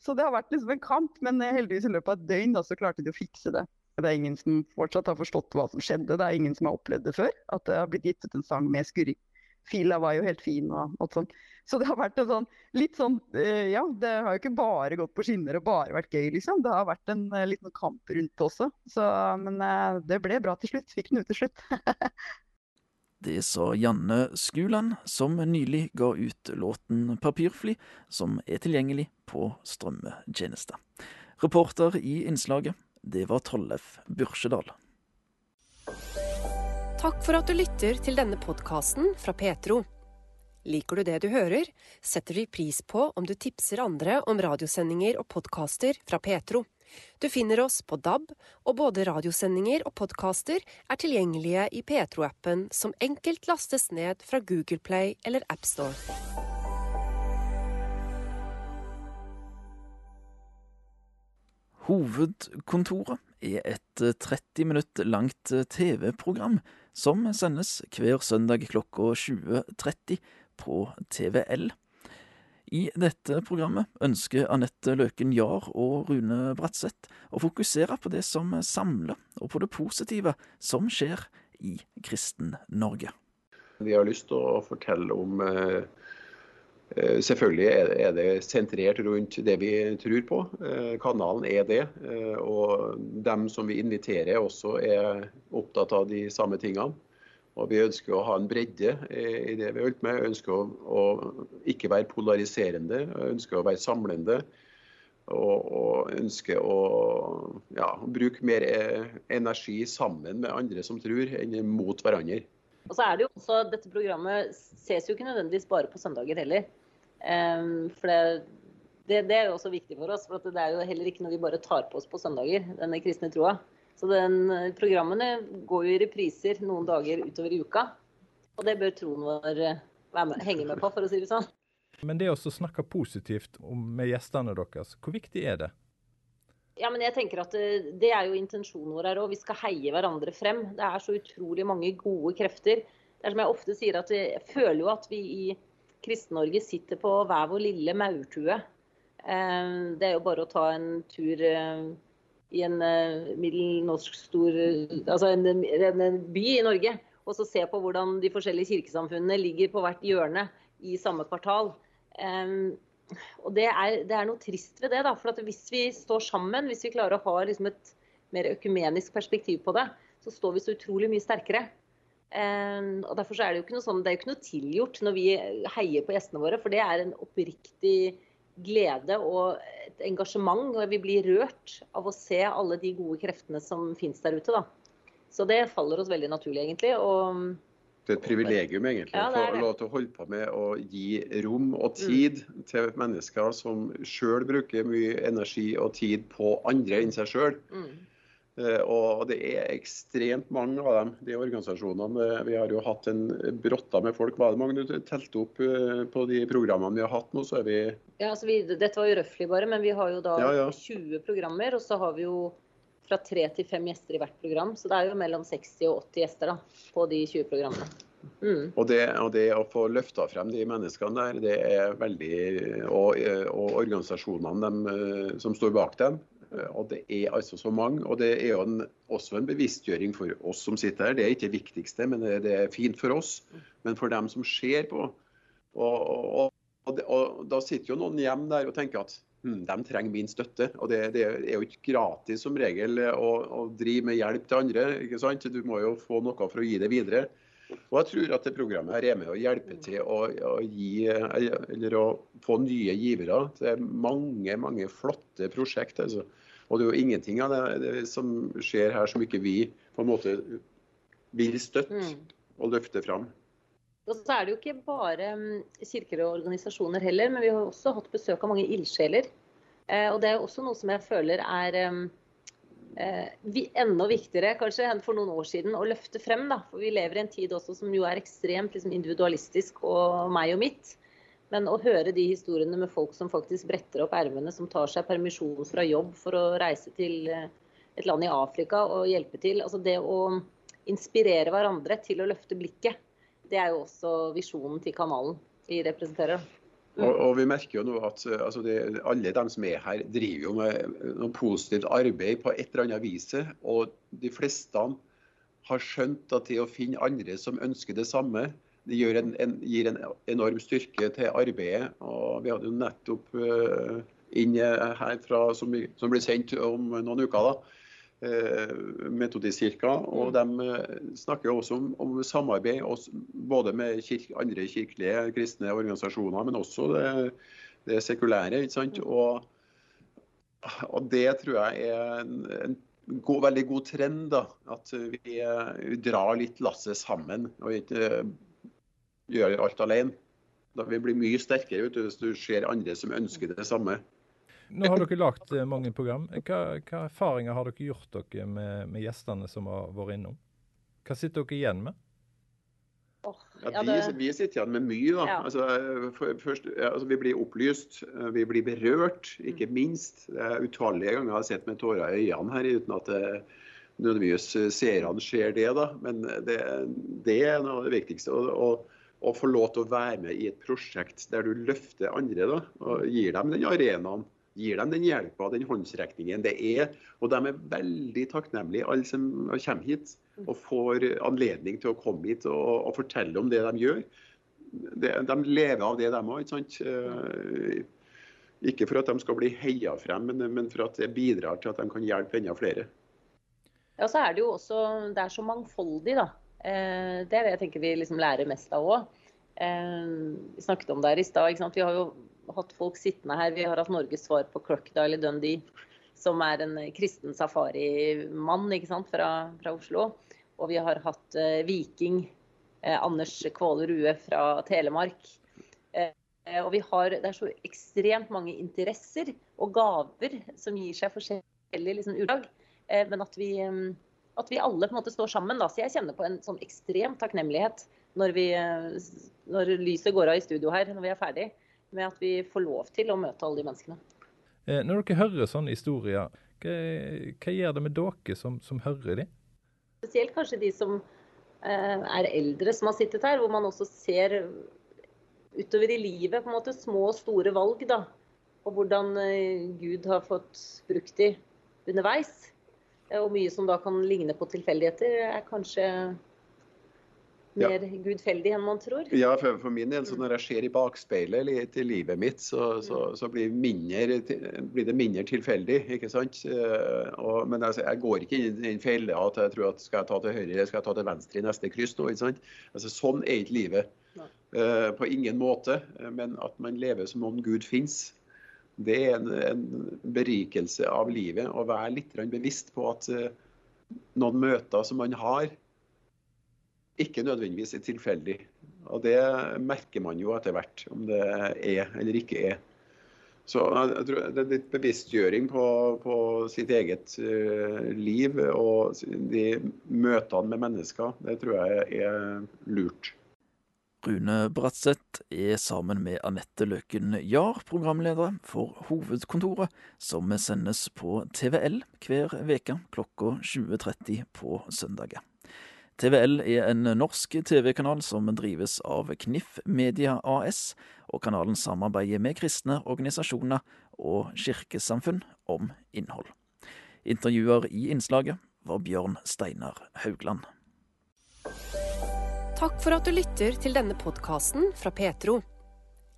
[SPEAKER 8] Så det har vært liksom en kamp, men heldigvis i løpet av et døgn da, så klarte de å fikse det. Det er ingen som fortsatt har forstått hva som skjedde. Det er ingen som har opplevd det før. At det har blitt gitt ut en sang med skurring. Fila var jo helt fin og alt sånt. Så det har vært en sånn litt sånn eh, Ja, det har jo ikke bare gått på skinner og bare vært gøy, liksom. Det har vært en uh, liten kamp rundt det også. Så, men uh, det ble bra til slutt. Fikk den ut til slutt.
[SPEAKER 2] Det sa Janne Skuland, som nylig ga ut låten 'Papirfly', som er tilgjengelig på strømmetjenester. Reporter i innslaget det var Tollef Bursjedal.
[SPEAKER 1] Takk for at du lytter til denne podkasten fra Petro. Liker du det du hører, setter vi pris på om du tipser andre om radiosendinger og podkaster fra Petro. Du finner oss på DAB, og både radiosendinger og podkaster er tilgjengelige i Petro-appen, som enkelt lastes ned fra Google Play eller AppStore.
[SPEAKER 2] Hovedkontoret er et 30 eh, minutt langt eh, TV-program som sendes hver søndag klokka 20.30 på TVL. I dette programmet ønsker Anette Løken Jahr og Rune Bratseth å fokusere på det som samler, og på det positive som skjer i Kristen-Norge.
[SPEAKER 9] Vi har lyst til å fortelle om eh, Eh, selvfølgelig er det sentrert rundt det vi tror på. Eh, kanalen er det. Og dem som vi inviterer også er opptatt av de samme tingene. Og vi ønsker å ha en bredde i det vi har holdt med. Vi ønsker å, å, ikke være polariserende, vi ønsker å være samlende. Og, og ønsker å ja, bruke mer energi sammen med andre som tror, enn mot hverandre.
[SPEAKER 10] Og så er det jo også, Dette programmet ses jo ikke nødvendigvis bare på søndager heller. Um, for det, det, det, er jo også viktig for oss. For det er jo heller ikke noe vi bare tar på oss på søndager, denne kristne troa. Så den, programmene går jo i repriser noen dager utover i uka. Og det bør troen vår eh, med, henge med på, for å si det sånn.
[SPEAKER 4] Men det å snakke positivt med gjestene deres, hvor viktig er det?
[SPEAKER 10] Ja, men jeg tenker at det, eh, er jo intensjonen vår her òg. Vi skal heie hverandre frem. Det er så utrolig mange gode krefter. Det er som jeg ofte sier, at jeg føler jo at vi i Kristen-Norge sitter på hver vår lille maurtue. Eh, det er jo bare å ta en tur eh, i en middelnorsk stor Altså en, en by i Norge. Og så se på hvordan de forskjellige kirkesamfunnene ligger på hvert hjørne i samme kvartal og det er, det er, noe trist ved det. da, for Hvis vi står sammen, hvis vi klarer å ha liksom et mer økumenisk perspektiv på det, så står vi så utrolig mye sterkere. Um, og derfor er Det jo ikke noe sånn, det er jo ikke noe tilgjort når vi heier på gjestene våre. For det er en oppriktig glede og et engasjement. Og vi blir rørt av å se alle de gode kreftene som finnes der ute. da. Så det faller oss veldig naturlig, egentlig. og
[SPEAKER 9] det er et privilegium egentlig, ja, å få lov til å holde på med å gi rom og tid mm. til mennesker som sjøl bruker mye energi og tid på andre enn seg sjøl. Mm. Eh, og det er ekstremt mange av dem, de organisasjonene. Eh, vi har jo hatt en brotta med folk. Hva er det mange du telte opp eh, på de programmene vi har hatt nå? så er vi
[SPEAKER 10] Ja, altså vi, Dette var jo røftlig bare, men vi har jo da
[SPEAKER 9] Ja, ja.
[SPEAKER 10] 20 programmer. Og så har vi jo fra tre til fem gjester i hvert program. Så det er jo mellom 60 og 80 gjester da, på de 20 programmene. Mm.
[SPEAKER 9] Og det, og det å få løfta frem de menneskene der, det er veldig Og, og organisasjonene dem, som står bak dem. Eh, Og det er altså så mange. Og det er jo en, også en bevisstgjøring for oss som sitter her. Det er ikke det viktigste, men det, det er fint for oss. Men for dem som ser på. Og, og, og, det- og da sitter jo noen hjem der og tenker at hm, de trenger min støtte. Og det, det er jo ikke gratis som regel å, å drive med hjelp til andre. ikke sant? Du må jo få noe for å gi det videre. Og jeg tror at det programmet her er med å hjelpe til å, å gi, eller å få nye givere til mange mange flotte prosjekt. Altså. Og det er jo ingenting av det, det som skjer her som ikke vi på en måte vil støtte
[SPEAKER 10] Mm.
[SPEAKER 9] og løfte fram.
[SPEAKER 10] Og så er det jo ikke bare mm, kirker og organisasjoner heller, men vi har også hatt besøk av mange ildsjeler. Eh, og det er også noe som jeg føler er mm, eh, vi, enda viktigere kanskje enn for noen år siden å løfte frem. Da. For vi lever i en tid også som jo er ekstremt liksom, individualistisk og meg og mitt. Men å høre de historiene med folk som faktisk bretter opp ermene, som tar seg permisjon fra jobb for å reise til eh, et land i Afrika og hjelpe til. Altså det å inspirere hverandre til å løfte blikket. Det er jo også visjonen til kanalen vi representerer.
[SPEAKER 9] Og, og vi merker jo nå at eh, altså det, alle de som er her, driver jo med noe positivt arbeid på et eller annet vis. Og de fleste har skjønt at det å finne andre som ønsker det samme, det gjør en, en, gir en enorm styrke til arbeidet. Og vi hadde jo nettopp uh, inn herfra, her fra, som, som blir sendt om noen uker, da, uh, Metodistkirka. Og de eh, snakker jo også om, om samarbeid også, både med kirke, andre kirkelige kristne organisasjoner, men også det, det sekulære. ikke sant? Og, og det tror jeg er en, en god, veldig god trend. da, At vi, eh, vi drar litt lasset sammen og ikke eh, gjør alt alene. Da vi bli mye sterkere vet du, hvis du ser andre som ønsker det samme.
[SPEAKER 4] Nå har dere lagd eh, mange program. Hva, hva erfaringer har dere gjort dere med, med gjestene som har vært innom? Hva sitter dere igjen med?
[SPEAKER 9] Ja,
[SPEAKER 10] ja,
[SPEAKER 9] vi, vi sitter igjen med mye. da.
[SPEAKER 10] Ja.
[SPEAKER 9] Altså, for, først, altså, vi blir opplyst, eh, vi blir berørt, ikke minst. Det er Utallige ganger jeg har sett med tårer i øynene her, uten at det nødvendigvis eh, seerne ser det. da. Men det, det er noe av det viktigste. og, å, å få lov til å være med i et prosjekt der du løfter andre da, og gir dem den arenaen. Gir dem den hjelpa, den håndsrekningen det er. Og de er veldig takknemlige, alle som kommer hit og får anledning til å komme hit og, og fortelle om det de gjør. De, de lever av det, de òg. Ikke, sant? Eh, ikke for at de skal bli heia frem, men, men for at det bidrar til at de kan hjelpe enda flere.
[SPEAKER 10] Ja, så er det jo også Det er så mangfoldig, da. Eh, det er det jeg tenker vi liksom lærer mest av òg. Eh, vi snakket om det her i stad. Vi har jo hatt folk sittende her. Vi har hatt Norges svar på Crocodile Dundee, som er en kristen safarimann? Fra, fra Oslo. Og vi har hatt eh, Viking, Anders Kvåle Rue fra Telemark. Og vi har, det er så ekstremt mange interesser og gaver som gir seg forskjellig liksom, utslag. Eh, men at vi, at vi alle på en måte står sammen. Da. Så jeg kjenner på en sånn ekstrem takknemlighet når, vi, når lyset går av i studio her, når vi er ferdig, med at vi får lov til å møte alle de menneskene.
[SPEAKER 4] Eh, når dere hører sånne historier, hva, hva gjør det med dere som, som hører de?
[SPEAKER 10] Spesielt kanskje de som eh, er eldre som har sittet her, hvor man også ser utover i livet på en måte små og store valg. da, Og hvordan eh, Gud har fått brukt de underveis. Eh, Og mye som da kan ligne på tilfeldigheter, er kanskje
[SPEAKER 9] Ja.
[SPEAKER 10] mer gudfeldig enn man tror.
[SPEAKER 9] Ja, for, for min del, så når jeg ser i bakspeilet li- til livet mitt, så, så, så blir, mindre, blir det mindre tilfeldig. ikke sant? Eh, Og, men altså, jeg går ikke inn i den fella at jeg tror at skal jeg ta til høyre eller skal jeg ta til venstre i neste kryss. nå, ikke sant? Altså, Sånn er ikke livet. Eh, på ingen måte. Men at man lever som om Gud fins. Det er en, en berikelse av livet å være litt bevisst på at eh, noen møter som man har, ikke nødvendigvis er tilfeldig. Og det merker man jo etter hvert, om det er eller ikke er. Så jeg tror det er litt bevisstgjøring på, på sitt eget uh, liv og de møtene med mennesker. Det tror jeg er lurt.
[SPEAKER 2] Rune Bratseth er sammen med Anette Løken Jahr programleder for Hovedkontoret, som sendes på TVL hver veke klokka 20.30 på søndager. TVL er en norsk TV-kanal som drives av Knif Media AS, og kanalen samarbeider med kristne organisasjoner og kirkesamfunn om innhold. Intervjuer i innslaget var Bjørn Steinar Haugland.
[SPEAKER 1] Takk for at du lytter til denne podkasten fra Petro.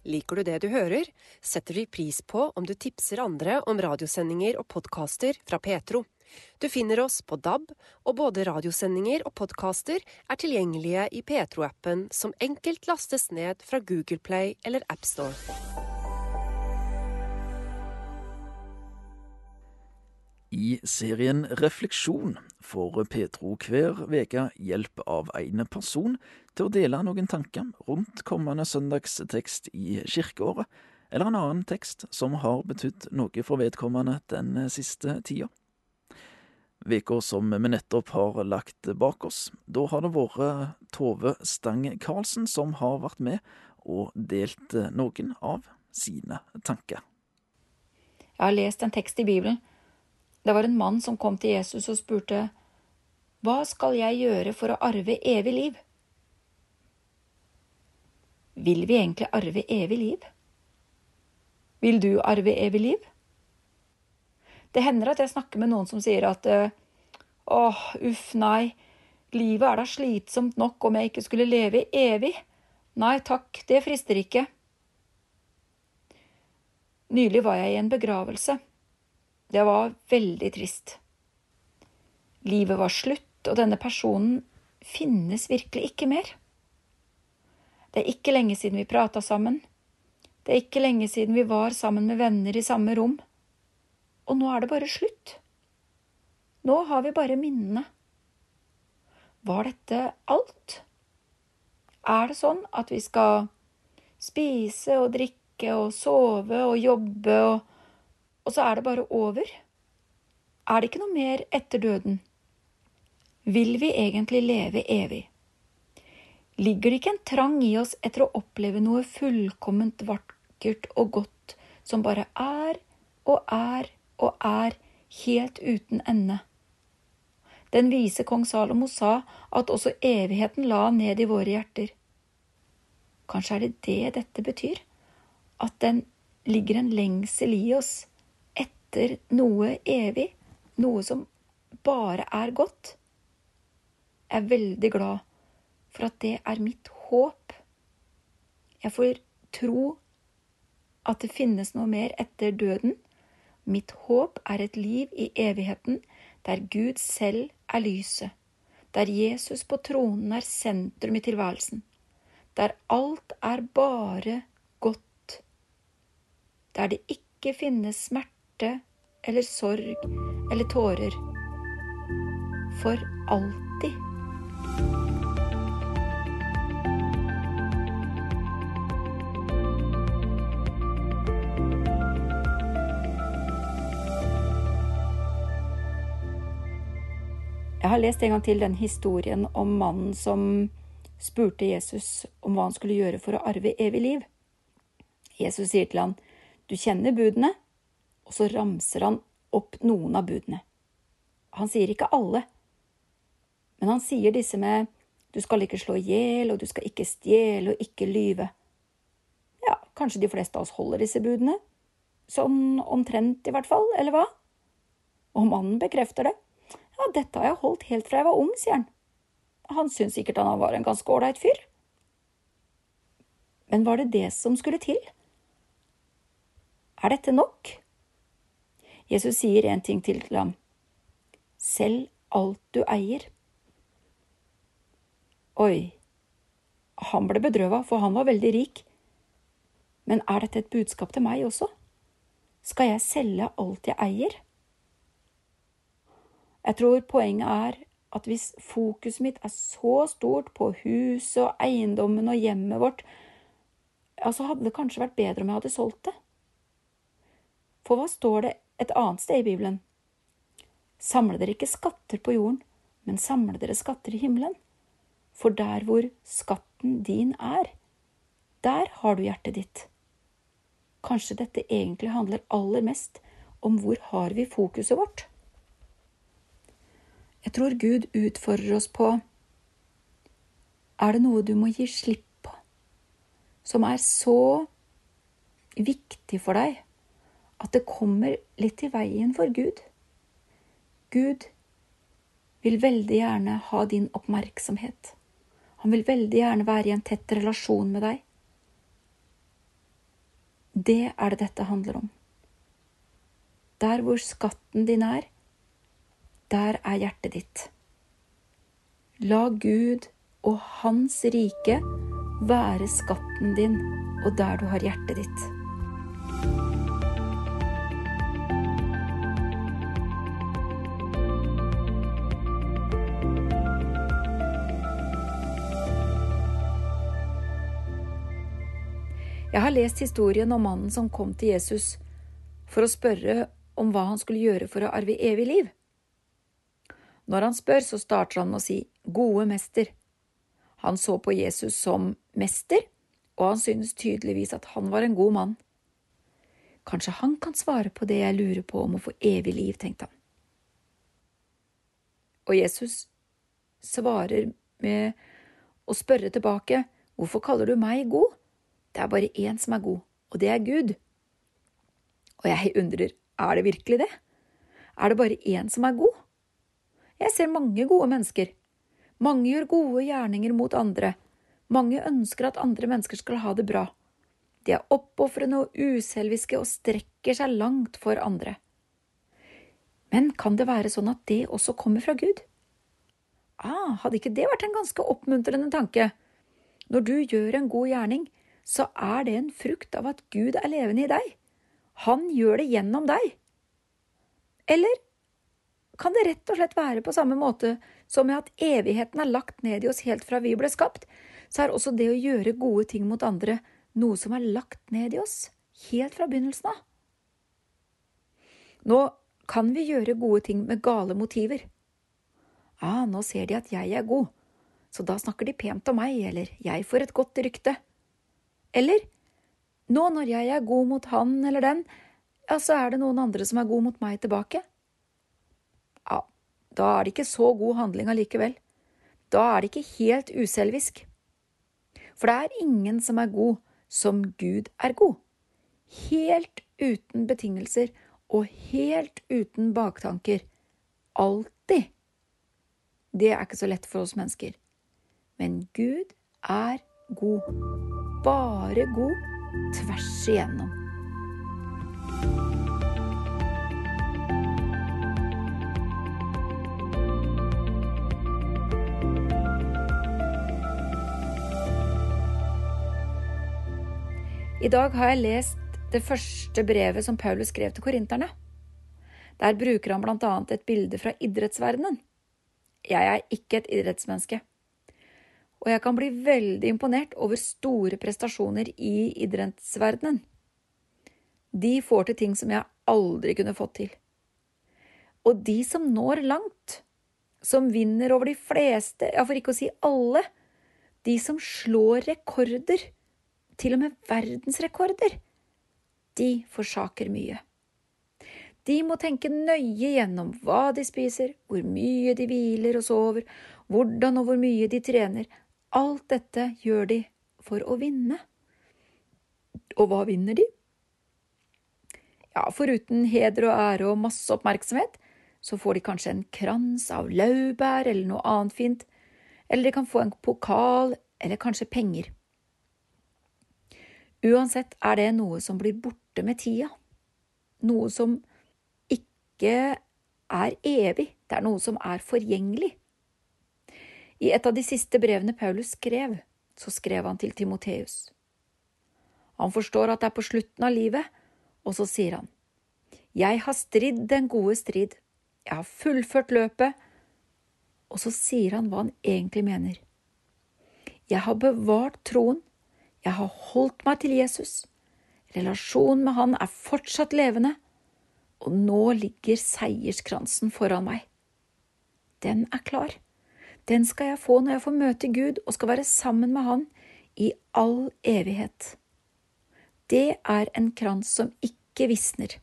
[SPEAKER 1] Liker du det du hører, setter vi pris på om du tipser andre om radiosendinger og podkaster fra Petro. Du finner oss på DAB, og både radiosendinger og podkaster er tilgjengelige i Petro-appen, som enkelt lastes ned fra Google Play eller AppStore.
[SPEAKER 2] I serien Refleksjon får Petro hver uke hjelp av en person til å dele noen tanker rundt kommende søndagstekst i kirkeåret, eller en annen tekst som har betydd noe for vedkommende den siste tida. Veka som vi nettopp har lagt bak oss. Da har det vært Tove Stang Karlsen som har vært med og delt noen av sine tanker.
[SPEAKER 11] Jeg har lest en tekst i Bibelen. Det var en mann som kom til Jesus og spurte Hva skal jeg gjøre for å arve evig liv? Vil vi egentlig arve evig liv? Vil du arve evig liv? Det hender at jeg snakker med noen som sier at eh, åh, uff, nei, livet er da slitsomt nok om jeg ikke skulle leve evig. Nei takk, det frister ikke. Nylig var jeg i en begravelse. Det var veldig trist. Livet var slutt, og denne personen finnes virkelig ikke mer. Det er ikke lenge siden vi prata sammen. Det er ikke lenge siden vi var sammen med venner i samme rom og nå er det bare slutt. Nå har vi bare minnene. Var dette alt? Er det sånn at vi skal spise og drikke og sove og jobbe, og, og så er det bare over? Er det ikke noe mer etter døden? Vil vi egentlig leve evig? Ligger det ikke en trang i oss etter å oppleve noe fullkomment vakkert og godt som bare er og er og er helt uten ende. Den vise kong Salomo sa at også evigheten la ned i våre hjerter. Kanskje er det det dette betyr? At den ligger en lengsel i oss etter noe evig, noe som bare er godt? Jeg er veldig glad for at det er mitt håp. Jeg får tro at det finnes noe mer etter døden, Mitt håp er et liv i evigheten der Gud selv er lyset, der Jesus på tronen er sentrum i tilværelsen, der alt er bare godt, der det ikke finnes smerte eller sorg eller tårer. For alltid. Jeg har lest en gang til den historien om mannen som spurte Jesus om hva han skulle gjøre for å arve evig liv. Jesus sier til han, du kjenner budene, og så ramser han opp noen av budene. Han sier ikke alle, men han sier disse med du skal ikke slå i hjel, og du skal ikke stjele og ikke lyve. Ja, kanskje de fleste av oss holder disse budene? Sånn omtrent, i hvert fall, eller hva? Og mannen bekrefter det. Ja, dette har jeg holdt helt fra jeg var ung, sier han. Han syntes sikkert han var en ganske ålreit fyr. Men var det det som skulle til? Er dette nok? Jesus sier en ting til til ham. Selg alt du eier. Oi, han ble bedrøva, for han var veldig rik. Men er dette et budskap til meg også? Skal jeg selge alt jeg eier? Jeg tror poenget er at hvis fokuset mitt er så stort på huset og eiendommen og hjemmet vårt, ja, så hadde det kanskje vært bedre om jeg hadde solgt det. For hva står det et annet sted i Bibelen? Samle dere ikke skatter på jorden, men samle dere skatter i himmelen. For der hvor skatten din er, der har du hjertet ditt. Kanskje dette egentlig handler aller mest om hvor har vi fokuset vårt? Jeg tror Gud utfordrer oss på Er det noe du må gi slipp på, som er så viktig for deg at det kommer litt i veien for Gud? Gud vil veldig gjerne ha din oppmerksomhet. Han vil veldig gjerne være i en tett relasjon med deg. Det er det dette handler om. Der hvor skatten din er, der er hjertet ditt. La Gud og Hans rike være skatten din og der du har hjertet ditt. Jeg har lest historien om mannen som kom til Jesus for å spørre om hva han skulle gjøre for å arve evig liv. Når han spør, så starter han med å si gode mester. Han så på Jesus som mester, og han synes tydeligvis at han var en god mann. Kanskje han kan svare på det jeg lurer på om å få evig liv, tenkte han. Og Jesus svarer med å spørre tilbake, hvorfor kaller du meg god? Det er bare én som er god, og det er Gud. Og jeg undrer, er det virkelig det? Er det bare én som er god? Jeg ser mange gode mennesker. Mange gjør gode gjerninger mot andre. Mange ønsker at andre mennesker skal ha det bra. De er oppofrende og uselviske og strekker seg langt for andre. Men kan det være sånn at det også kommer fra Gud? Ah, hadde ikke det vært en ganske oppmuntrende tanke? Når du gjør en god gjerning, så er det en frukt av at Gud er levende i deg. Han gjør det gjennom deg. Eller kan det rett og slett være på samme måte som med at evigheten er lagt ned i oss helt fra vi ble skapt, så er også det å gjøre gode ting mot andre noe som er lagt ned i oss helt fra begynnelsen av. Nå kan vi gjøre gode ting med gale motiver. Ah, nå ser de at jeg er god, så da snakker de pent om meg, eller jeg får et godt rykte. Eller nå når jeg er god mot han eller den, ja, så er det noen andre som er god mot meg tilbake. Ja, da er det ikke så god handling allikevel. Da er det ikke helt uselvisk. For det er ingen som er god som Gud er god. Helt uten betingelser og helt uten baktanker. Alltid. Det er ikke så lett for oss mennesker. Men Gud er god bare god tvers igjennom. I dag har jeg lest det første brevet som Paulus skrev til korinterne. Der bruker han annet et bilde fra idrettsverdenen. Jeg er ikke et idrettsmenneske og jeg kan bli veldig imponert over store prestasjoner i idrettsverdenen. De får til ting som jeg aldri kunne fått til. Og de som når langt, som vinner over de fleste, ja, for ikke å si alle, de som slår rekorder, til og med verdensrekorder, de forsaker mye. De må tenke nøye gjennom hva de spiser, hvor mye de hviler og sover, hvordan og hvor mye de trener, Alt dette gjør de for å vinne. Og hva vinner de? Ja, foruten heder og ære og masse oppmerksomhet, så får de kanskje en krans av laurbær eller noe annet fint, eller de kan få en pokal eller kanskje penger. Uansett er det noe som blir borte med tida, noe som ikke er evig, det er noe som er forgjengelig. I et av de siste brevene Paulus skrev, så skrev han til Timoteus. Han forstår at det er på slutten av livet, og så sier han, Jeg har stridd den gode strid, jeg har fullført løpet, og så sier han hva han egentlig mener. Jeg har bevart troen, jeg har holdt meg til Jesus, relasjonen med han er fortsatt levende, og nå ligger seierskransen foran meg. Den er klar. Den skal jeg få når jeg får møte Gud og skal være sammen med Han i all evighet. Det er en krans som ikke visner.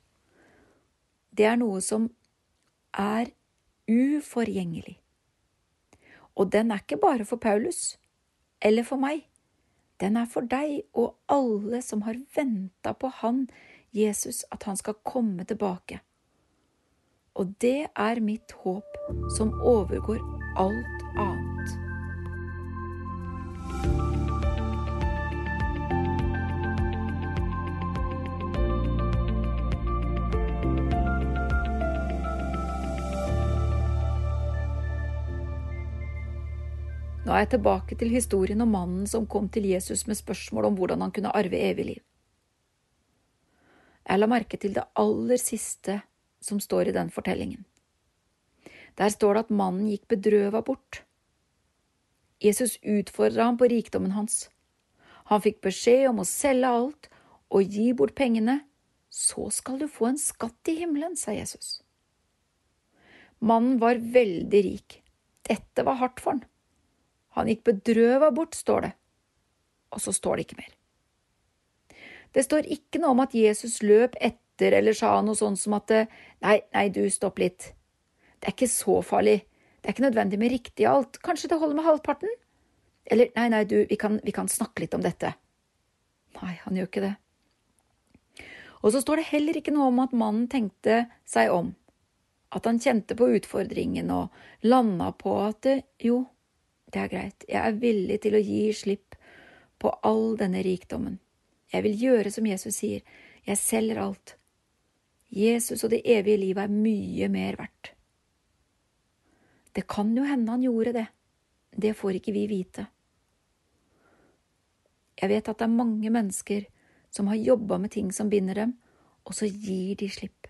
[SPEAKER 11] Det er noe som er uforgjengelig. Og den er ikke bare for Paulus eller for meg. Den er for deg og alle som har venta på Han, Jesus, at han skal komme tilbake. Og det er mitt håp som overgår alt annet. Nå er jeg tilbake til historien om mannen som kom til Jesus med spørsmål om hvordan han kunne arve evig liv. Jeg la merke til det aller siste som står i den fortellingen. Der står det at mannen gikk bedrøva bort. Jesus utfordra ham på rikdommen hans. Han fikk beskjed om å selge alt og gi bort pengene, så skal du få en skatt i himmelen, sa Jesus. Mannen var veldig rik. Dette var hardt for han. Han gikk bedrøva bort, står det. Og så står det ikke mer. Det står ikke noe om at Jesus løp etter eller sa noe sånn som at nei, nei, du, stopp litt. Det er ikke så farlig. Det er ikke nødvendig med riktig alt. Kanskje det holder med halvparten? Eller nei, nei, du, vi kan, vi kan snakke litt om dette. Nei, han gjør ikke det. Og så står det heller ikke noe om at mannen tenkte seg om, at han kjente på utfordringen og landa på at jo, det er greit, jeg er villig til å gi slipp på all denne rikdommen. Jeg vil gjøre som Jesus sier, jeg selger alt. Jesus og det evige livet er mye mer verdt. Det kan jo hende han gjorde det, det får ikke vi vite. Jeg vet at det er mange mennesker som har jobba med ting som binder dem, og så gir de slipp.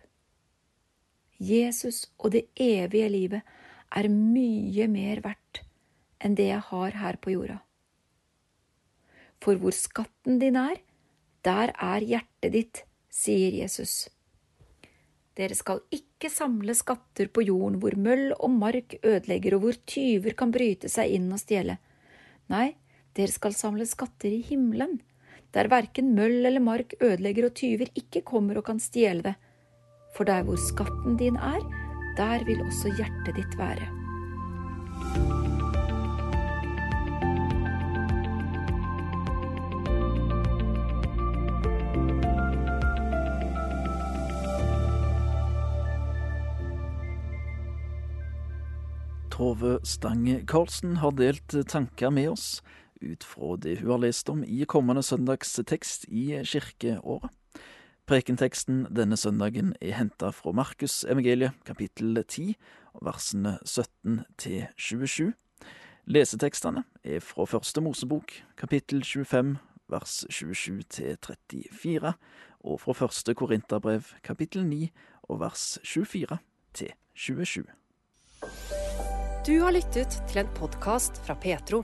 [SPEAKER 11] Jesus og det evige livet er mye mer verdt enn det jeg har her på jorda. For hvor skatten din er, der er hjertet ditt, sier Jesus. Dere skal ikke samle skatter på jorden hvor møll og mark ødelegger og hvor tyver kan bryte seg inn og stjele. Nei, dere skal samle skatter i himmelen, der verken møll eller mark ødelegger og tyver ikke kommer og kan stjele det. For der hvor skatten din er, der vil også hjertet ditt være.
[SPEAKER 2] Tove Stange Karlsen har delt tanker med oss ut fra det hun har lest om i kommende søndags tekst i kirkeåret. Prekenteksten denne søndagen er henta fra Markus evangeliet kapittel 10, versene 17 til 27. Lesetekstene er fra Første Mosebok kapittel 25 vers 27 til 34, og fra Første Korinterbrev kapittel 9 og vers 24 til 27.
[SPEAKER 1] Du har lyttet til en podkast fra Petro.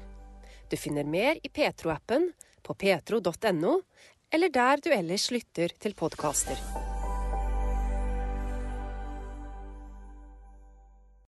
[SPEAKER 1] Du finner mer i Petro-appen, på petro.no, eller der du ellers lytter til podkaster.